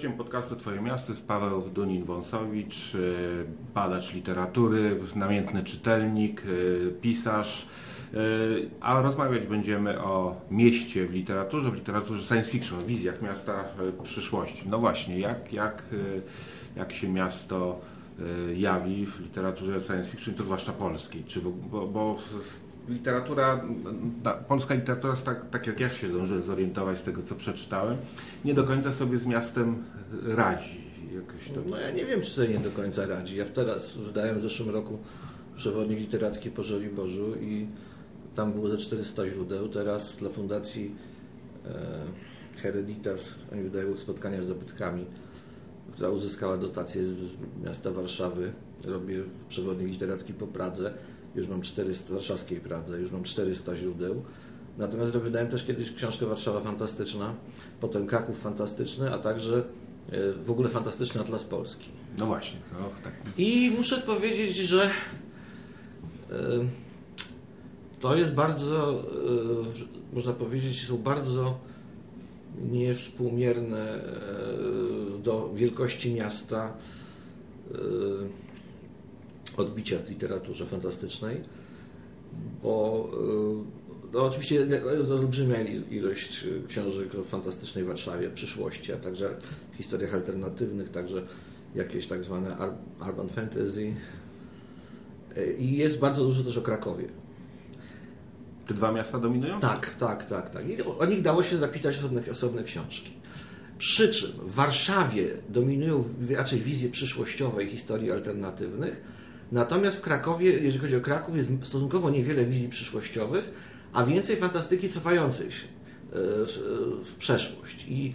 Gościem podcastu Twoje Miasto jest Paweł Dunin-Wąsowicz, y, badacz literatury, namiętny czytelnik, y, pisarz. Y, a rozmawiać będziemy o mieście w literaturze, w literaturze science fiction, o wizjach miasta przyszłości. No właśnie, jak, jak, jak się miasto jawi w literaturze science fiction, to zwłaszcza polskiej? Czy, bo, bo literatura, polska literatura, tak, tak jak ja się zdążyłem zorientować z tego, co przeczytałem, nie do końca sobie z miastem radzi. To... No ja nie wiem, czy sobie nie do końca radzi. Ja teraz wydałem w zeszłym roku przewodnik literacki po Żoliborzu i tam było ze 400 źródeł. Teraz dla Fundacji e, Hereditas oni wydają spotkania z zabytkami, która uzyskała dotację z miasta Warszawy. Robię przewodnik literacki po Pradze już mam 400, warszawskiej Pradze, już mam 400 źródeł. Natomiast wydałem też kiedyś książkę Warszawa Fantastyczna, potem Kraków Fantastyczny, a także e, w ogóle Fantastyczny Atlas Polski. No właśnie. No, tak. I muszę powiedzieć, że e, to jest bardzo, e, można powiedzieć, są bardzo niewspółmierne do wielkości miasta odbicia w literaturze fantastycznej, bo y, no oczywiście jest olbrzymia ilość książek o fantastycznej Warszawie, przyszłości, a także historiach alternatywnych, także jakieś tak zwane urban fantasy i jest bardzo dużo też o Krakowie. Te dwa miasta dominują? Tak, tak, tak. tak. I o nich dało się zapisać osobne, osobne książki. Przy czym w Warszawie dominują raczej wizje przyszłościowe i historii alternatywnych, Natomiast w Krakowie, jeżeli chodzi o Kraków, jest stosunkowo niewiele wizji przyszłościowych, a więcej fantastyki cofającej się e, w przeszłość i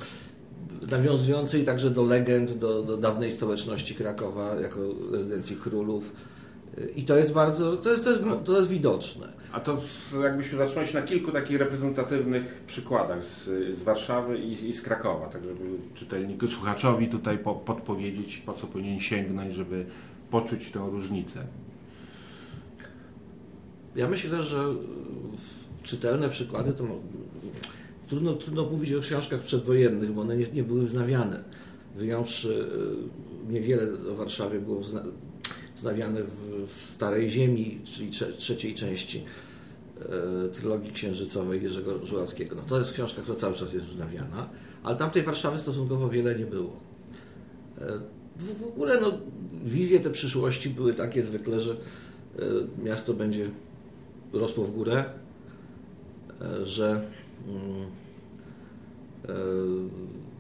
nawiązującej także do legend, do, do dawnej stołeczności Krakowa jako rezydencji królów. I to jest bardzo, to jest, to jest, to jest widoczne. A to jakbyśmy zaczęli na kilku takich reprezentatywnych przykładach z, z Warszawy i, i, z Krakowa, tak żeby czytelniku, słuchaczowi tutaj po, podpowiedzieć, po co powinien sięgnąć, żeby poczuć tę różnicę? Ja myślę, że czytelne przykłady to trudno, trudno mówić o książkach przedwojennych, bo one nie, nie były wznawiane. Wyjąwszy e, niewiele o Warszawie było wzna, wznawiane w, w, Starej Ziemi, czyli trze, trzeciej części e, trylogii księżycowej Jerzego Żuławskiego. No to jest książka, która cały czas jest wznawiana, ale tamtej Warszawy stosunkowo wiele nie było. E, w, ogóle no, wizje te przyszłości były takie zwykle, że e, miasto będzie rosło w górę, e, że mm, e,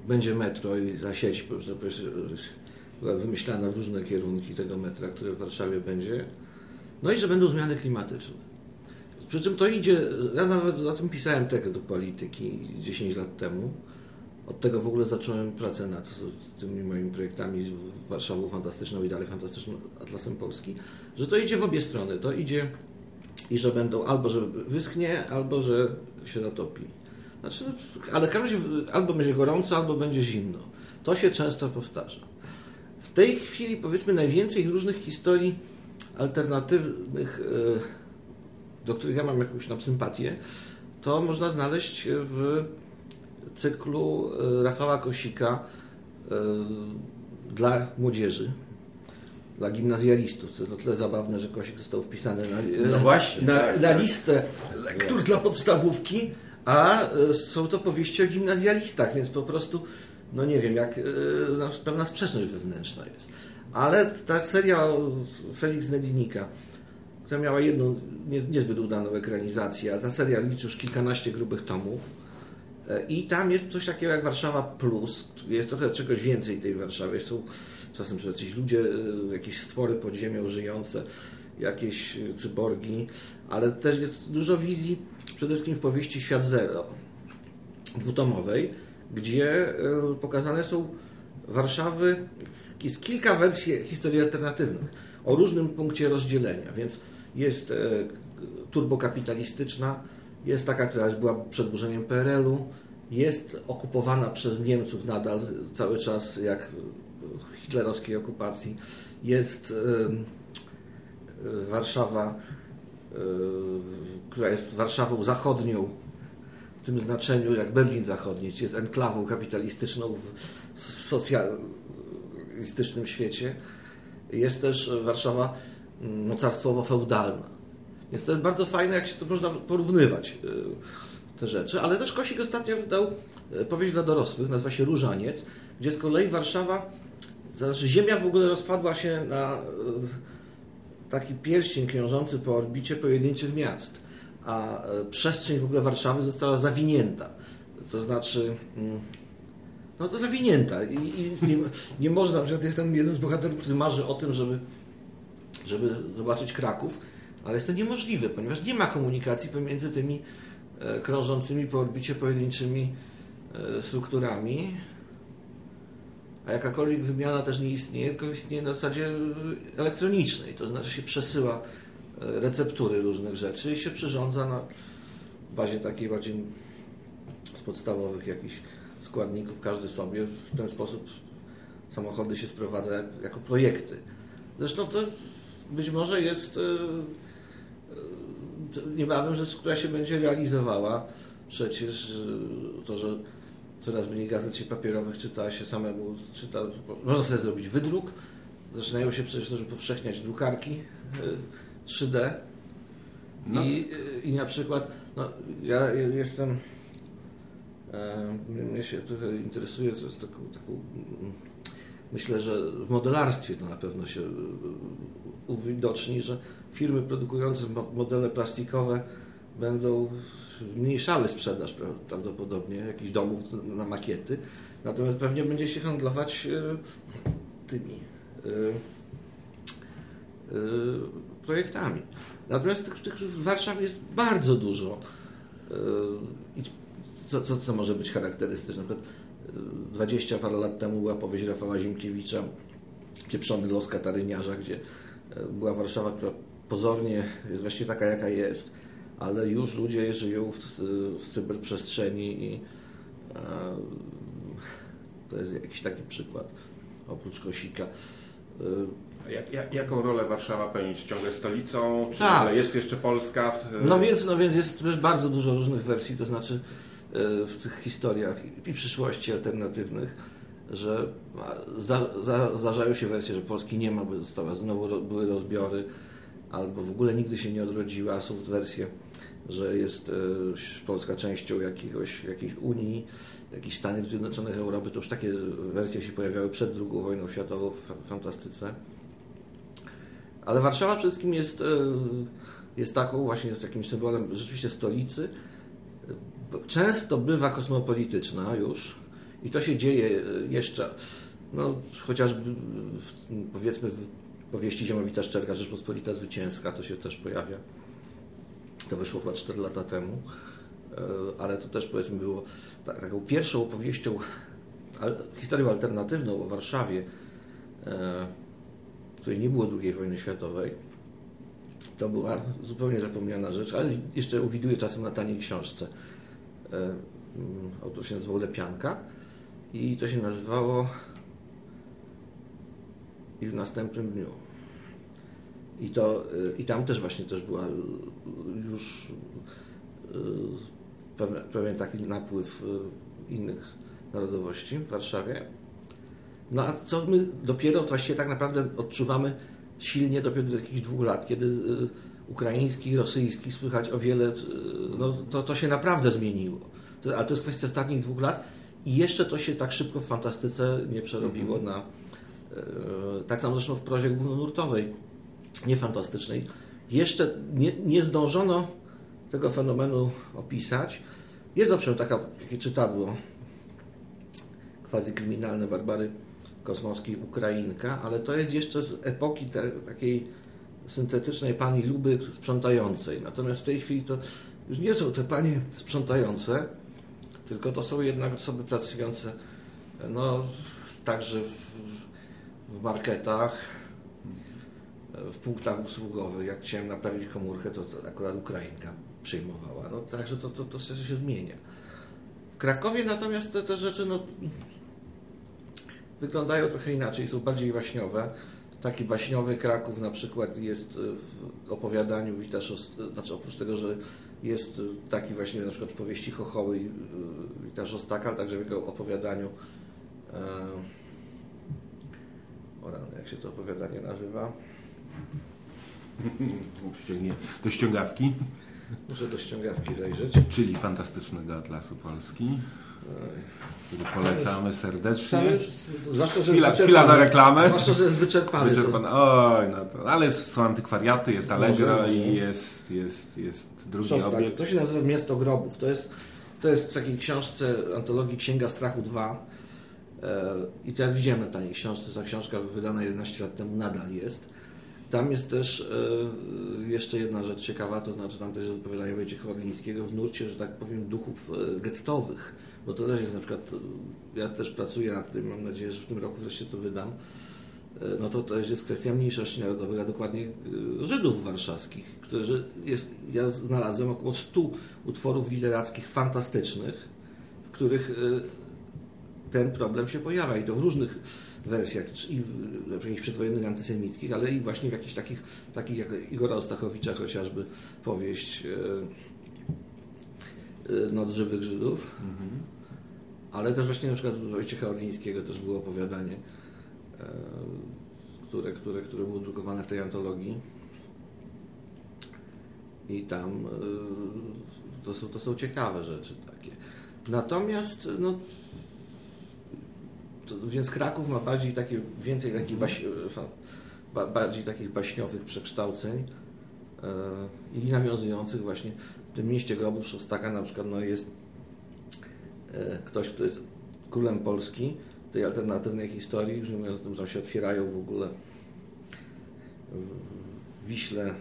będzie metro i ta sieć była wymyślana w różne kierunki tego metra, które w Warszawie będzie. No i że będą zmiany klimatyczne. Przy czym to idzie, ja nawet o tym pisałem tekst do polityki 10 lat temu, od tego w ogóle zacząłem pracę nad tymi moimi projektami z Warszawą Fantastyczną i dalej Fantastycznym Atlasem Polski, że to idzie w obie strony. To idzie i że będą albo, że wyschnie, albo, że się zatopi. Znaczy, ale każdy, albo będzie gorąco, albo będzie zimno. To się często powtarza. W tej chwili, powiedzmy, najwięcej różnych historii alternatywnych, e, do których ja mam jakąś tam sympatię, to można znaleźć w cyklu e, Rafała Kosika e, dla młodzieży, dla gimnazjalistów, co jest o tyle zabawne, że Kosik został wpisany na, no właśnie, na, tak, na tak. listę lektur dla podstawówki, a są to powieści o gimnazjalistach, więc po prostu, no nie wiem, jak pewna sprzeczność wewnętrzna jest. Ale ta seria Felix Nedinika, która miała jedną nie, niezbyt udaną ekranizację, a ta seria liczy już kilkanaście grubych tomów, i tam jest coś takiego jak Warszawa Plus, jest trochę czegoś więcej tej Warszawy. Są czasem są jacyś ludzie, e, jakieś stwory pod ziemią żyjące, jakieś cyborgi, ale też jest dużo wizji, przede wszystkim w powieści Świat Zero, dwutomowej, gdzie e, pokazane są Warszawy, jest kilka wersji historii alternatywnych o różnym punkcie rozdzielenia, więc jest e, turbokapitalistyczna, jest taka, która była przed burzeniem PRL-u, jest okupowana przez Niemców nadal cały czas, jak w hitlerowskiej okupacji. Jest Warszawa, która jest Warszawą zachodnią w tym znaczeniu jak Berlin Zachodni, czyli jest enklawą kapitalistyczną w socjalistycznym świecie, jest też Warszawa mocarstwowo-feudalna. Więc to jest bardzo fajne, jak się to można porównywać y, te rzeczy, ale też Kosik ostatnio wydał y, powieść dla dorosłych, nazywa się Różaniec, gdzie z kolei Warszawa, znaczy ziemia w ogóle rozpadła się na y, taki pierścień krążący po orbicie pojedynczych miast, a przestrzeń w ogóle Warszawy została zawinięta. To znaczy, mm, no to zawinięta i, i nie, nie można, na przykład jestem jeden z bohaterów, który marzy o tym, żeby, żeby zobaczyć Kraków, ale jest to niemożliwe, ponieważ nie ma komunikacji pomiędzy tymi e, krążącymi po orbicie pojedynczymi e, strukturami, a jakakolwiek wymiana też nie istnieje, tylko istnieje na zasadzie elektronicznej, to znaczy się przesyła e, receptury różnych rzeczy i się przyrządza na bazie takiej bardziej z podstawowych jakichś składników, każdy sobie. W ten sposób samochody się sprowadza jako projekty. Zresztą to być może jest niebawem rzecz, która się będzie realizowała. Przecież to, że coraz mniej gazet się papierowych czyta się samemu, czyta, można sobie zrobić wydruk. Zaczynają się przecież też upowszechniać drukarki 3D. No. I, I na przykład, no, ja jestem, e, mnie się trochę interesuje z taką, taką, myślę, że w modelarstwie to na pewno się uwidoczni, że firmy produkujące modele plastikowe będą zmniejszały sprzedaż prawdopodobnie jakichś domów na makiety, natomiast pewnie będzie się handlować e, tymi e, e, projektami. Natomiast w Warszawie jest bardzo dużo. Co, co, co może być charakterystyczne? Na przykład 20 parę lat temu była powieść Rafała Zimkiewicza Pieprzony los kataryniarza, gdzie była Warszawa, która pozornie jest właściwie taka, jaka jest, ale już ludzie żyją w, w cyberprzestrzeni i e, to jest jakiś taki przykład, oprócz Kosika. E, jak, jak, jaką rolę Warszawa pełni? Czy ciągle stolicą? Czy tak. jest jeszcze Polska? W... No, więc, no więc jest bardzo dużo różnych wersji, to znaczy e, w tych historiach i przyszłości alternatywnych, że zda, zdarzają się wersje, że Polski nie ma, by została, znowu były rozbiory, albo w ogóle nigdy się nie odrodziła. Są wersje, że jest e, Polska częścią jakiegoś, jakiejś Unii, jakichś Stanów Zjednoczonych Europy. To już takie wersje się pojawiały przed II wojną światową w fantastyce. Ale Warszawa przede wszystkim jest, e, jest taką właśnie, jest takim symbolem rzeczywiście stolicy. Często bywa kosmopolityczna już i to się dzieje jeszcze, no, chociażby w, powiedzmy w powieści Ziemowita Szczerka, Rzeczpospolita Zwycięska, to się też pojawia. To wyszło chyba 4 lata temu, e, ale to też powiedzmy było taką pierwszą opowieścią, historią alternatywną o Warszawie, e, której nie było II wojny światowej. To była zupełnie zapomniana rzecz, ale jeszcze uwiduję czasem na taniej książce. E, mm, autor się nazywał Lepianka i to się nazywało i w następnym dniu. I, to, y, I tam też właśnie też była już y, pewien, taki napływ innych narodowości w Warszawie. No a co my dopiero właściwie tak naprawdę odczuwamy silnie dopiero do jakichś dwóch lat, kiedy ukraiński, rosyjski słychać o wiele, no to, to się naprawdę zmieniło. To, ale to jest kwestia ostatnich dwóch lat i jeszcze to się tak szybko w fantastyce nie przerobiło mm -hmm. na tak samo zresztą w prozie głównonurtowej niefantastycznej, jeszcze nie, nie zdążono tego fenomenu opisać. Jest owszem taka, takie czytadło quasi kryminalne Barbary Kosmowskiej Ukrainka, ale to jest jeszcze z epoki te, takiej syntetycznej pani Luby sprzątającej. Natomiast w tej chwili to już nie są te panie sprzątające, tylko to są jednak osoby pracujące no, także w, w marketach, w punktach usługowych. Jak chciałem naprawić komórkę, to, to akurat Ukrainka przyjmowała. No, także to, to, to się zmienia. W Krakowie natomiast te, te rzeczy no, wyglądają trochę inaczej, są bardziej waśniowe. taki baśniowy Kraków na przykład jest w opowiadaniu Witasz, znaczy oprócz tego, że jest taki właśnie na przykład w powieści Chochoły Witasz Ostaka, ale także w jego opowiadaniu e, o rany, jak się to opowiadanie nazywa? Do ściągawki. Muszę do ściągawki zajrzeć. Czyli fantastycznego Atlasu Polski. Który polecamy serdecznie. Zwłaszcza, że chwila, chwila na reklamę. Zwłaszcza, że jest wyczerpany. wyczerpany. Oj, no to, ale są antykwariaty, jest Allegro i jest, jest, jest drugi Szostak. obiekt. To się nazywa Miasto Grobów. To jest, to jest w takiej książce antologii Księga Strachu 2. E, I teraz widzimy na tej książce. Ta książka wydana 11 lat temu nadal jest. Tam jest też e, jeszcze jedna rzecz ciekawa, to znaczy tam też jest opowiadanie Wojciecha Orlińskiego w nurcie, że tak powiem, duchów e, gettowych bo to też jest na przykład, ja też pracuję nad tym, mam nadzieję, że w tym roku wreszcie to wydam, no to też jest kwestia mniejszości narodowych, a dokładnie e, Żydów warszawskich, którzy jest, ja znalazłem około 100 utworów literackich fantastycznych, w których e, ten problem się pojawia i to w różnych wersjach, i w jakichś przedwojennych antysemickich, ale i właśnie w jakichś takich, takich jak Igora Ostachowicza chociażby powieść Noc Żywych Żydów. Mhm ale też właśnie na przykład Wojciecha Orlińskiego też było opowiadanie, e, które, które, które było drukowane w tej antologii. I tam e, to są, to są ciekawe rzeczy takie. Natomiast no, to, więc Kraków ma bardziej takie, więcej takich baś, bardziej takich baśniowych przekształceń e, i nawiązujących właśnie w tym mieście grobów Szostaka na przykład no, jest E, ktoś, kto jest królem Polski, tej alternatywnej historii, nie mówiąc o tym, że się otwierają w ogóle w Wiśle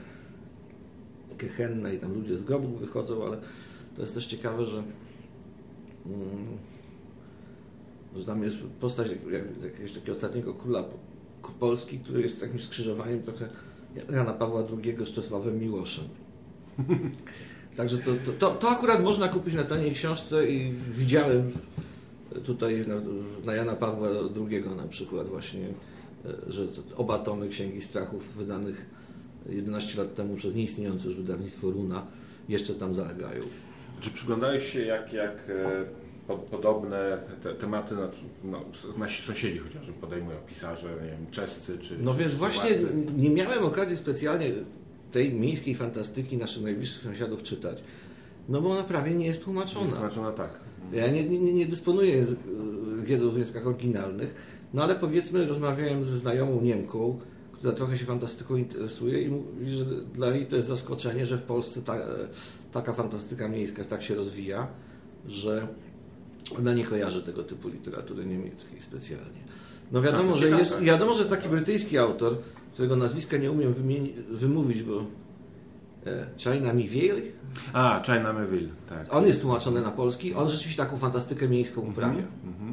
Gehenne i tam ludzie z grobów wychodzą, ale to jest też ciekawe, że, mm, że tam jest postać jakiegoś takiego ostatniego króla Polski, który jest takim skrzyżowaniem trochę Jana Pawła II z Czesławem Miłoszem. Także to, to, to, akurat można kupić na taniej książce i widziałem tutaj na, na Jana Pawła II na przykład właśnie, e, że oba tomy Księgi Strachów wydanych 11 lat temu przez nieistniejące już wydawnictwo Runa jeszcze tam zalegają. Czy przyglądałeś się jak, jak e, podobne te, tematy no, nasi sąsiedzi chociażby podejmują, pisarze, nie wiem, czescy czy No więc właśnie nie miałem okazji specjalnie tej miejskiej fantastyki naszych najbliższych sąsiadów czytać. No bo ona prawie nie jest tłumaczona. Jest tłumaczona, tak. Ja nie, nie, nie dysponuję język, wiedzą w językach oryginalnych, no ale powiedzmy rozmawiałem ze znajomą Niemką, która trochę się fantastyką interesuje i mówi, że dla niej to jest zaskoczenie, że w Polsce ta, taka fantastyka miejska tak się rozwija, że ona nie kojarzy tego typu literatury niemieckiej specjalnie. No wiadomo, że jest, wiadomo, że jest taki brytyjski autor, którego nazwiska nie umiem wymówić, bo China Miville. A, China Miville, tak. On jest tłumaczony na polski, on rzeczywiście taką fantastykę miejską mhm, uprawia. Mm -hmm.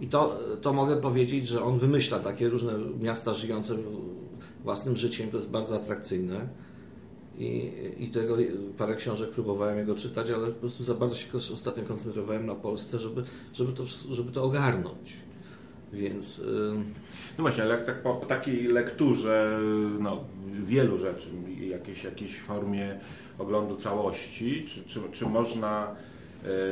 I to, to mogę powiedzieć, że on wymyśla takie różne miasta żyjące własnym życiem, to jest bardzo atrakcyjne. I, I tego parę książek próbowałem jego czytać, ale po prostu za bardzo się ostatnio koncentrowałem na Polsce, żeby, żeby, to, żeby to ogarnąć. Więc. No właśnie, ale tak po, takiej lekturze no, wielu rzeczy, jakiejś, jakiejś formie oglądu całości, czy, czy, czy można, y,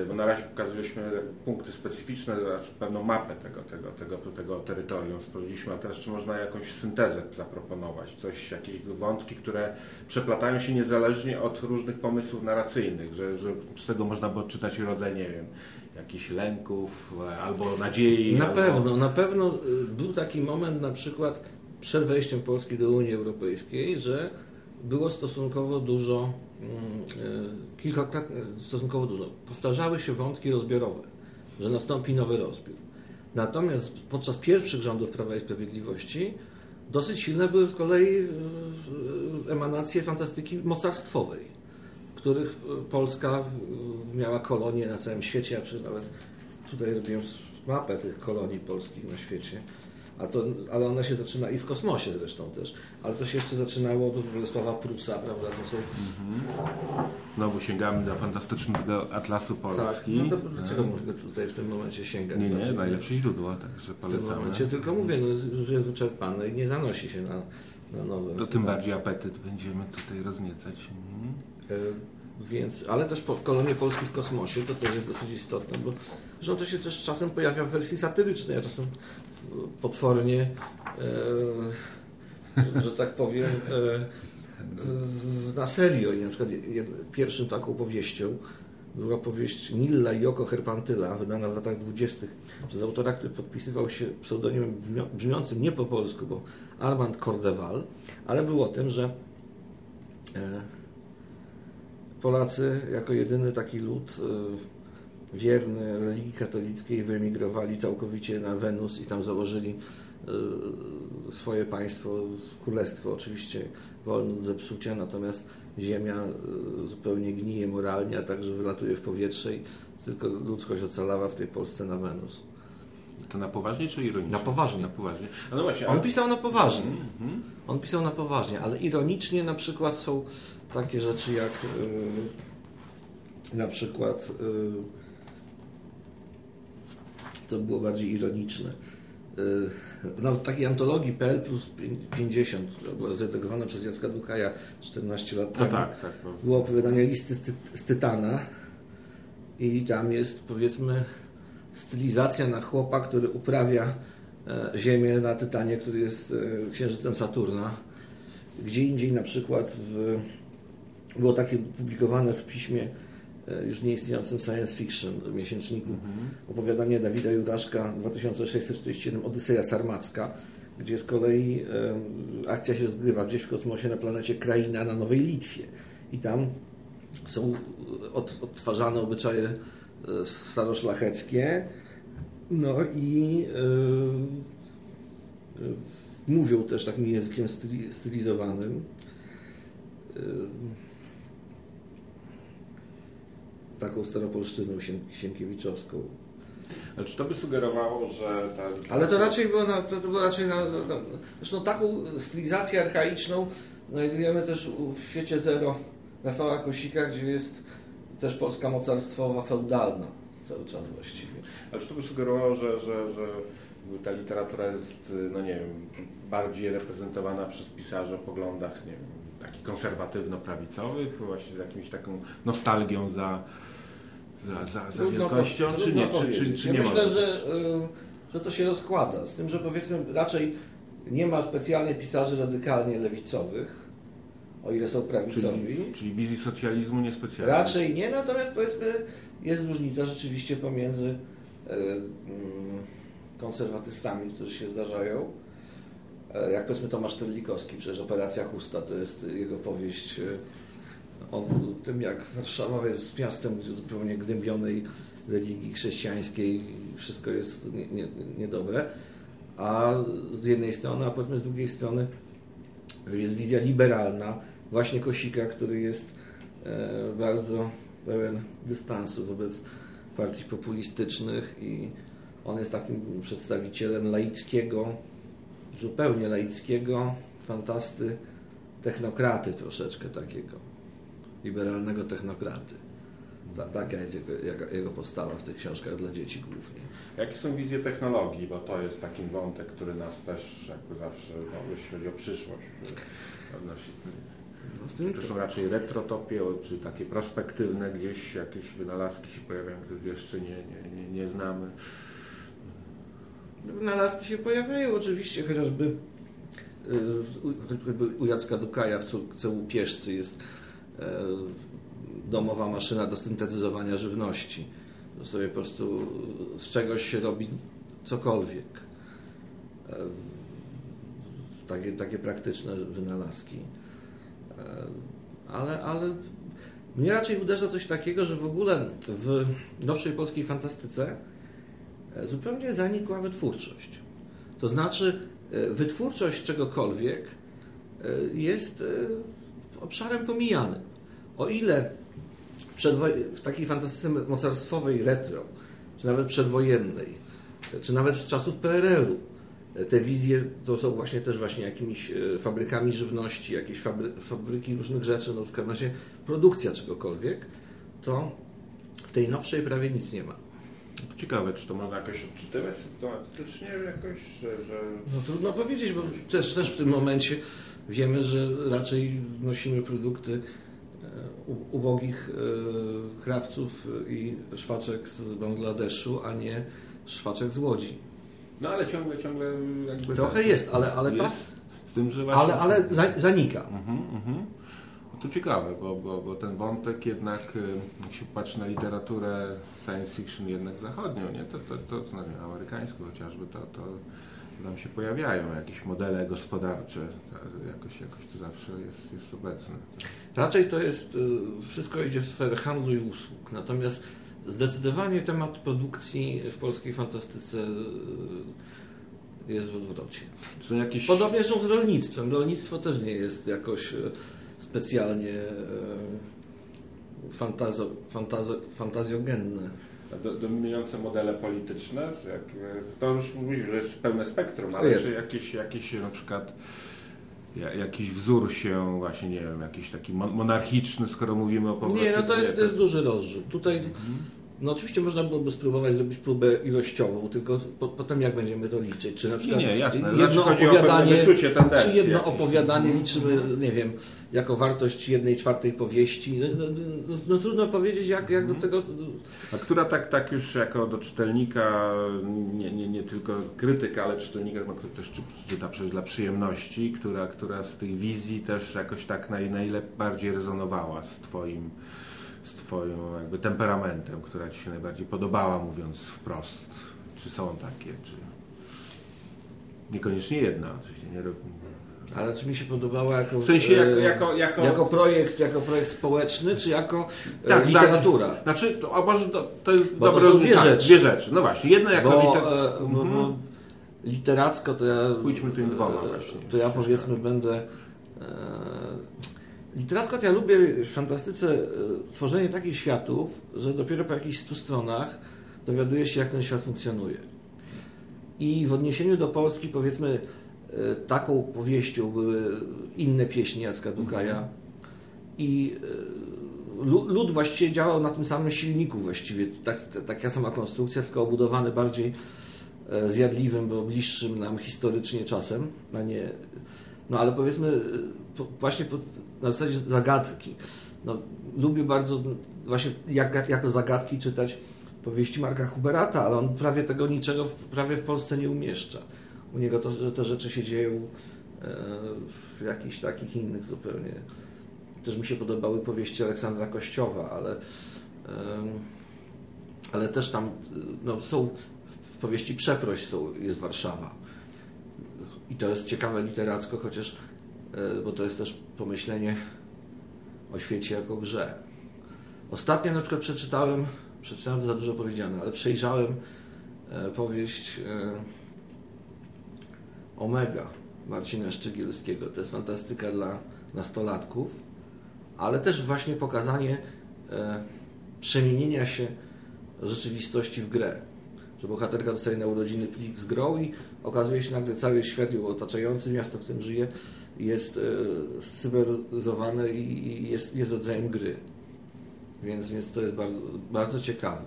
bo na razie pokazaliśmy punkty specyficzne, znaczy pewną mapę tego, tego, tego, tego terytorium stworzyliśmy, a teraz czy można jakąś syntezę zaproponować, coś, jakieś wątki, które przeplatają się niezależnie od różnych pomysłów narracyjnych, że, że z tego można by odczytać rodzaj, nie wiem, jakichś lęków albo nadziei. Na albo... pewno, na pewno y, był taki moment na przykład przed wejściem Polski do Unii Europejskiej, że było stosunkowo dużo, kilkakrotnie, stosunkowo dużo, powtarzały się wątki rozbiorowe, że nastąpi nowy rozbiór. Natomiast podczas pierwszych rządów Prawa i Sprawiedliwości dosyć silne były z kolei y, emanacje fantastyki mocarstwowej których Polska y, miała kolonie na całym świecie, a przecież nawet tutaj zrobiłem mapę tych kolonii polskich na świecie. A to, ale ona się zaczyna i w kosmosie zresztą też. Ale to się jeszcze zaczynało od Bolesława Prusa, prawda? To są... Znowu sięgamy do fantastycznego Atlasu Tak, Polski. no to dlaczego mówię tutaj w tym momencie sięgać? Nie, nie, bardziej? najlepsze źródła, także W tym polecamy. momencie tylko mówię, no, już jest wyczerpane i nie zanosi się na, na nowe. To tym bardziej apetyt będziemy tutaj rozniecać. Mhm. E, Więc, ale też po, kolonie Polski w kosmosie to też jest dosyć istotne, bo że to się też czasem pojawia w wersji satyrycznej, a czasem potwornie, e, że, że tak powiem, e, e, na serio. I na przykład pierwszym taką powieścią była powieść Nilla i Oko Herpantyla, wydana w latach dwudziestych przez autora, który podpisywał się pseudonimem brzmiącym nie po polsku, bo Armand Cordeval, ale był o tym, że e, Polacy jako jedyny taki lud y, wierny religii katolickiej wyemigrowali całkowicie na Wenus i tam założyli y, swoje państwo, królestwo oczywiście wolne od zepsucia, natomiast ziemia y, zupełnie gnije moralnie, a także wylatuje w powietrze i tylko ludzkość ocalała w tej Polsce na Wenus. To na poważnie czy ironicznie? Na poważnie. Na poważnie. No właśnie, On ale- pisał na poważnie. Mhm. On pisał na poważnie, ale ironicznie na przykład są takie rzeczy jak y, na przykład y, to było bardziej ironiczne. Y, nawet takiej antologii PL plus 50, która była zredagowana przez Jacka Dukaja 14 lat No temu. tak, tak. No. Było opowiadanie listy z, ty- z Tytana i tam jest powiedzmy stylizacja na chłopa, który uprawia e, ziemię na Tytanie, który jest e, księżycem Saturna. Gdzie indziej na przykład w, było takie publikowane w piśmie już nieistniejącym science fiction miesięczniku opowiadanie Dawida Juraszka 2647 Odyseja Sarmacka, gdzie z kolei e, akcja się rozgrywa gdzieś w kosmosie na planecie Kraina na Nowej Litwie. I tam są od, odtwarzane obyczaje e, staroszlacheckie, no i e, e, mówią też takim językiem styli, stylizowanym. E, taką staropolszczyzną sien- sienkiewiczowską. Ale czy to by sugerowało, że ta... Ale to raczej było, na, to było raczej na, na, na... Zresztą taką stylizację archaiczną znajdujemy też u- w świecie zero Rafała Kosika, gdzie jest też Polska mocarstwowa, feudalna cały czas właściwie. Ale czy to by sugerowało, że, że, że ta literatura jest, no nie wiem, bardziej reprezentowana przez pisarzy o poglądach, nie wiem, takich konserwatywno-prawicowych, właśnie z jakimś taką nostalgią za, za, za, za wielkością, po- czy nie? Czy, czy, czy ja nie myślę, że, y, że to się rozkłada. Z tym, że powiedzmy raczej nie ma specjalnie pisarzy radykalnie lewicowych, o ile są prawicowi. Czyli, czyli wizji socjalizmu niespecjalnie. Raczej nie, natomiast powiedzmy jest różnica rzeczywiście pomiędzy e, mm, konserwatystami, którzy się zdarzają. E, Jak powiedzmy Tomasz Terlikowski, przecież Operacja Chusta to jest jego powieść e, o tym, jak Warszawa jest miastem zupełnie gnębionej religii chrześcijańskiej wszystko jest nie- niedobre. A z jednej strony, a powiedzmy z drugiej strony jest wizja liberalna właśnie Kosika, który jest e, bardzo pełen dystansu wobec partii populistycznych i on jest takim przedstawicielem laickiego, zupełnie laickiego, fantasty, technokraty troszeczkę takiego, liberalnego technokraty. Ta, taka jest jego, jego, postawa w tych książkach dla dzieci głównie. Jakie są wizje technologii, bo to jest taki wątek, który nas też jakby zawsze, no, jeśli chodzi o przyszłość, odnosi. No, z tym, To są raczej retrotopie, czy takie prospektywne gdzieś jakieś wynalazki się pojawiają, których jeszcze nie, nie, nie, nie znamy. Wynalazki się pojawiają oczywiście, chociażby y, u- choćby u Jacka Dukaja w córce łupieżcy jest domowa maszyna do syntetyzowania żywności. To sobie po prostu z czegoś się robi cokolwiek. E, Takie, takie praktyczne wynalazki. E, Ale, ale mnie raczej uderza coś takiego, że w ogóle w nowszej polskiej fantastyce e, zupełnie zanikła wytwórczość. To znaczy, e, wytwórczość czegokolwiek e, jest e, obszarem pomijanym. O ile w, przedwo- w takiej fantastyce mocarstwowej retro, czy nawet przedwojennej, czy nawet z czasów PRL-u, te wizje to są właśnie też właśnie jakimiś e, fabrykami żywności, jakieś fabry, fabryki różnych rzeczy, no w każdym razie produkcja czegokolwiek, to w tej nowszej prawie nic nie ma. Ciekawe, czy to można jakoś odczytywać systematycznie jakoś, że... że... No trudno powiedzieć, bo też, też w tym momencie wiemy, że raczej nosimy produkty e, ubogich e, krawców i szwaczek z Bangladeszu, a nie szwaczek z Łodzi. No ale ciągle, ciągle jakby... Trochę tak, jest, ale, ale jest, Z tym, że właśnie... Ale, ale zanika. Mhm, mhm. No to ciekawe, bo, bo, bo ten wątek jednak, y, jak się patrzy na literaturę science fiction jednak zachodnią, nie? To, to, to, to znaczy amerykańską chociażby, to, to nam się pojawiają jakieś modele gospodarcze, jakoś, jakoś to zawsze jest, jest obecne. Raczej to jest, y, wszystko idzie w sferę handlu i usług, natomiast Zdecydowanie temat produkcji w polskiej fantastyce e, jest w odwrocie. Są jakieś... Podobnie są z rolnictwem. Rolnictwo też nie jest jakoś e, specjalnie fantazo, fantazo, fantazjogenne. Dominujące modele polityczne, to już mówisz, że jest pełne spektrum, ale jest. czy jakieś, jakieś na przykład jakiś wzór się właśnie, nie wiem, jakiś taki monarchiczny, skoro mówimy o powrocie... Nie, no to jest, to jest duży rozrzut. Tutaj, mhm. No oczywiście można byłoby spróbować zrobić próbę ilościową, tylko po, potem jak będziemy to liczyć? Czy na przykład nie, jasne. jedno znaczy, opowiadanie, czy jedno opowiadanie mhm. liczymy, nie wiem, jako wartość jednej czwartej powieści. No, no, no, no trudno powiedzieć, jak, jak do mhm. tego... A która tak, tak już jako do czytelnika, nie, nie, nie tylko krytyka, ale czytelnika, który też czyta przecież dla przyjemności, która, która z tych wizji też jakoś tak naj, najbardziej rezonowała z Twoim z Twoim jakby temperamentem, która Ci się najbardziej podobała, mówiąc wprost. Czy są takie, czy niekoniecznie jedna, oczywiście nie, ale czy mi się podobała jako, w sensie jako, e, jako, jako... jako projekt, jako projekt społeczny, czy jako e, tak, tak, literatura? Tak. Znaczy, to, a może to, to jest bo dobre, to są dwie tak, rzeczy. Dwie rzeczy. No właśnie, jedna jako bo, literatura. E, bo, mhm. bo literacko to ja. Pójdźmy tu dwoma właśnie. To ja powiedzmy będę. E, literacko ja lubię w fantastyce tworzenie takich światów, że dopiero po jakichś stu stronach dowiaduje się, jak ten świat funkcjonuje. I w odniesieniu do Polski, powiedzmy, E, taką powieścią były inne pieśni Jacka Dukaja. I e, lud właściwie działał na tym samym silniku właściwie, tak, taka sama konstrukcja, tylko obudowany bardziej e, zjadliwym, bo bliższym nam historycznie czasem, a nie... No ale powiedzmy właśnie na zasadzie zagadki. No, lubię bardzo właśnie jak, jako zagadki czytać powieści Marka Huberata, ale on prawie tego niczego w, prawie w Polsce nie umieszcza u niego to, że te rzeczy się dzieją e, w jakichś takich innych zupełnie. Też mi się podobały powieści Aleksandra Kościowa, ale, ale też tam no, są w powieści Przeproś są, jest Warszawa. I to jest ciekawe literacko, chociaż, bo to jest też pomyślenie o świecie jako grze. Ostatnio na przykład przeczytałem, przeczytałem to za dużo powiedziane, ale przejrzałem e, powieść Omega Marcina Szczygielskiego. To jest fantastyka dla nastolatków, ale też właśnie pokazanie e, przemienienia się rzeczywistości w grę. Że bohaterka dostaje na urodziny plik z grą i okazuje się nagle cały świat ją otaczający, miasto, w którym żyje, jest e, scyberyzowane i jest, jest rodzajem gry. Więc, więc to jest bardzo, bardzo ciekawe.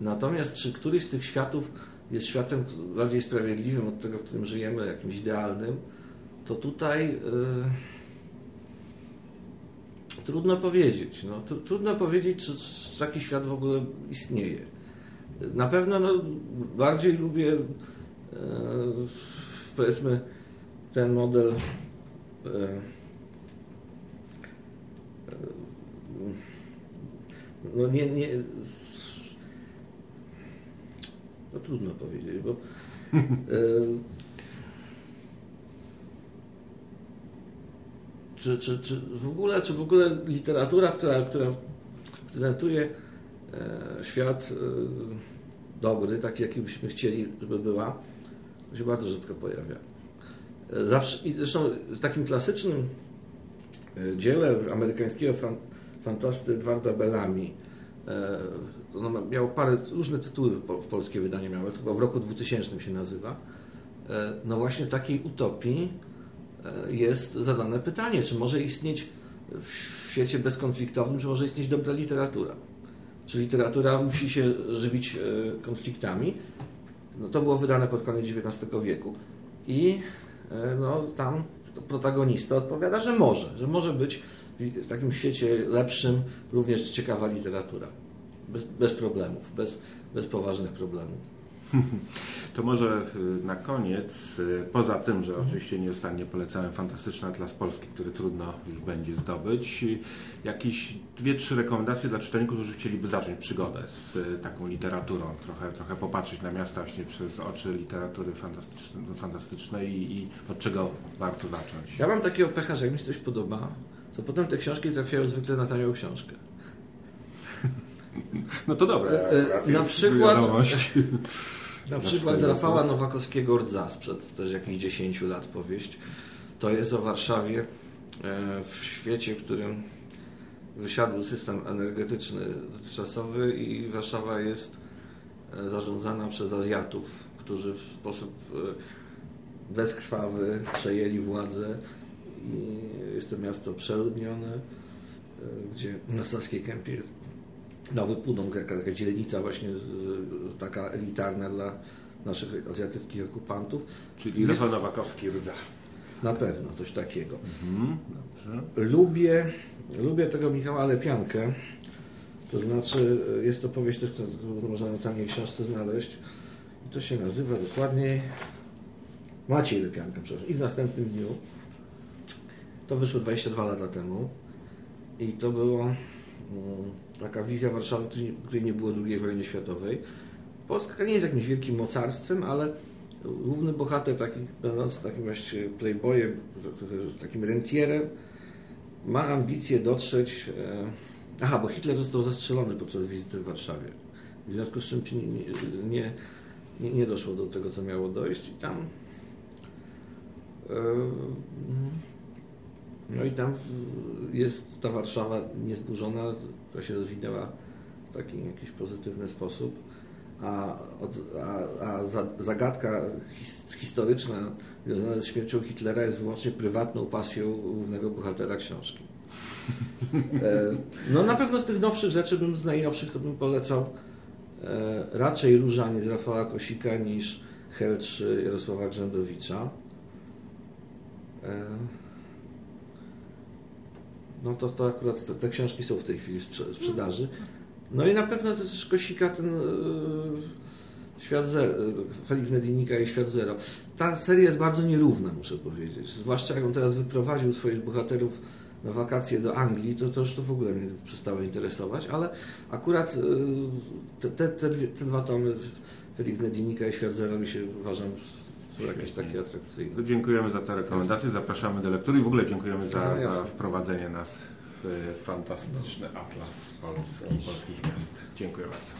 Natomiast czy któryś z tych światów jest światem bardziej sprawiedliwym od tego, w którym żyjemy, jakimś idealnym, to tutaj yy, trudno powiedzieć. No, trudno powiedzieć, czy, czy, taki świat w ogóle istnieje. Na pewno no, bardziej lubię powiedzmy ten model yy, no nie, nie no trudno powiedzieć, bo e, czy, czy, czy w ogóle, czy w ogóle literatura, która, która prezentuje e, świat e, dobry, taki jaki byśmy chcieli, żeby była, to się bardzo rzadko pojawia. Zawsze, i zresztą w takim klasycznym dziele amerykańskiego fan, fantasty Edwarda Bellamy, ono miało parę, różne tytuły w polskie wydanie miało, chyba w roku 2000 się nazywa. no właśnie takiej utopii jest zadane pytanie, czy może istnieć w świecie bezkonfliktowym, czy może istnieć dobra literatura. Czy literatura musi się żywić konfliktami? No to było wydane pod koniec XIX wieku. I no, tam protagonista odpowiada, że może, że może być w takim świecie lepszym również ciekawa literatura. Bez, bez problemów, bez, bez poważnych problemów. To może y, na koniec, y, poza tym, że oczywiście nieustannie polecałem fantastyczny Atlas Polski, który trudno już będzie zdobyć, y, jakieś dwie, trzy rekomendacje dla czytelników, którzy chcieliby zacząć przygodę z taką literaturą, trochę, trochę popatrzeć na miasta właśnie przez oczy literatury fantastycznej, fantastycznej i, i od czego warto zacząć. Ja mam takiego pecha, że jak mi się coś podoba, to potem te książki trafiają zwykle na tanią książkę. No to dobre. E, e, na przykład, na przykład Rafała Nowakowskiego Rdza sprzed też jakichś 10 lat powieść. To jest o Warszawie e, w świecie, w którym wysiadł system energetyczny dotychczasowy i Warszawa jest zarządzana przez Azjatów, którzy w sposób bezkrwawy przejęli władzę i jest to miasto przeludnione, gdzie na Saskiej Kępie jest Nowy Pudong, jaka, taka dzielnica właśnie taka elitarna dla naszych azjatyckich okupantów. Czyli Rafał Nowakowski rdza. Na pewno, coś takiego. Mhm, lubię, lubię tego Michała Lepiankę. To znaczy, jest to powieść też, którą można na taniej książce znaleźć. I to się nazywa dokładniej Maciej Lepianka, przepraszam. I w następnym dniu. To wyszło 22 lata temu. I to było mm, taka wizja Warszawy, której nie było II wojny światowej. Polska nie jest jakimś wielkim mocarstwem, ale główny bohater, taki, będący takim właśnie playboyem, takim rentierem, ma ambicje dotrzeć... E, aha, bo Hitler został zastrzelony podczas wizyty w Warszawie. W związku z czym nie, nie, nie doszło do tego, co miało dojść. I tam e, no i tam jest ta Warszawa niezburzona, która się rozwinęła w taki jakiś pozytywny sposób, a, a, a zagadka historyczna związana ze śmiercią Hitlera jest wyłącznie prywatną pasją głównego bohatera książki. E, no na pewno z tych nowszych rzeczy, bym z najnowszych, to bym polecał e, raczej Różanie z Rafała Kosika niż Hel 3 Jarosława Grzędowicza. E, no to, to akurat te, te, książki są w tej chwili w sprzedaży. No i na pewno też Kosika ten yy, Świat Zero, Felix Nedinika i Świat Zero. Ta seria jest bardzo nierówna, muszę powiedzieć. Zwłaszcza jak on teraz wyprowadził swoich bohaterów na wakacje do Anglii, to, to już to w ogóle mnie przestało interesować, ale akurat te, te, te, te dwa tomy Felix Nedinika i Świat Zero mi się uważam są jakieś takie atrakcyjne. Dziękujemy za te rekomendacje, zapraszamy do lektury i w ogóle dziękujemy za, za wprowadzenie nas w fantastyczny atlas polski, polskich miast. Dziękuję bardzo.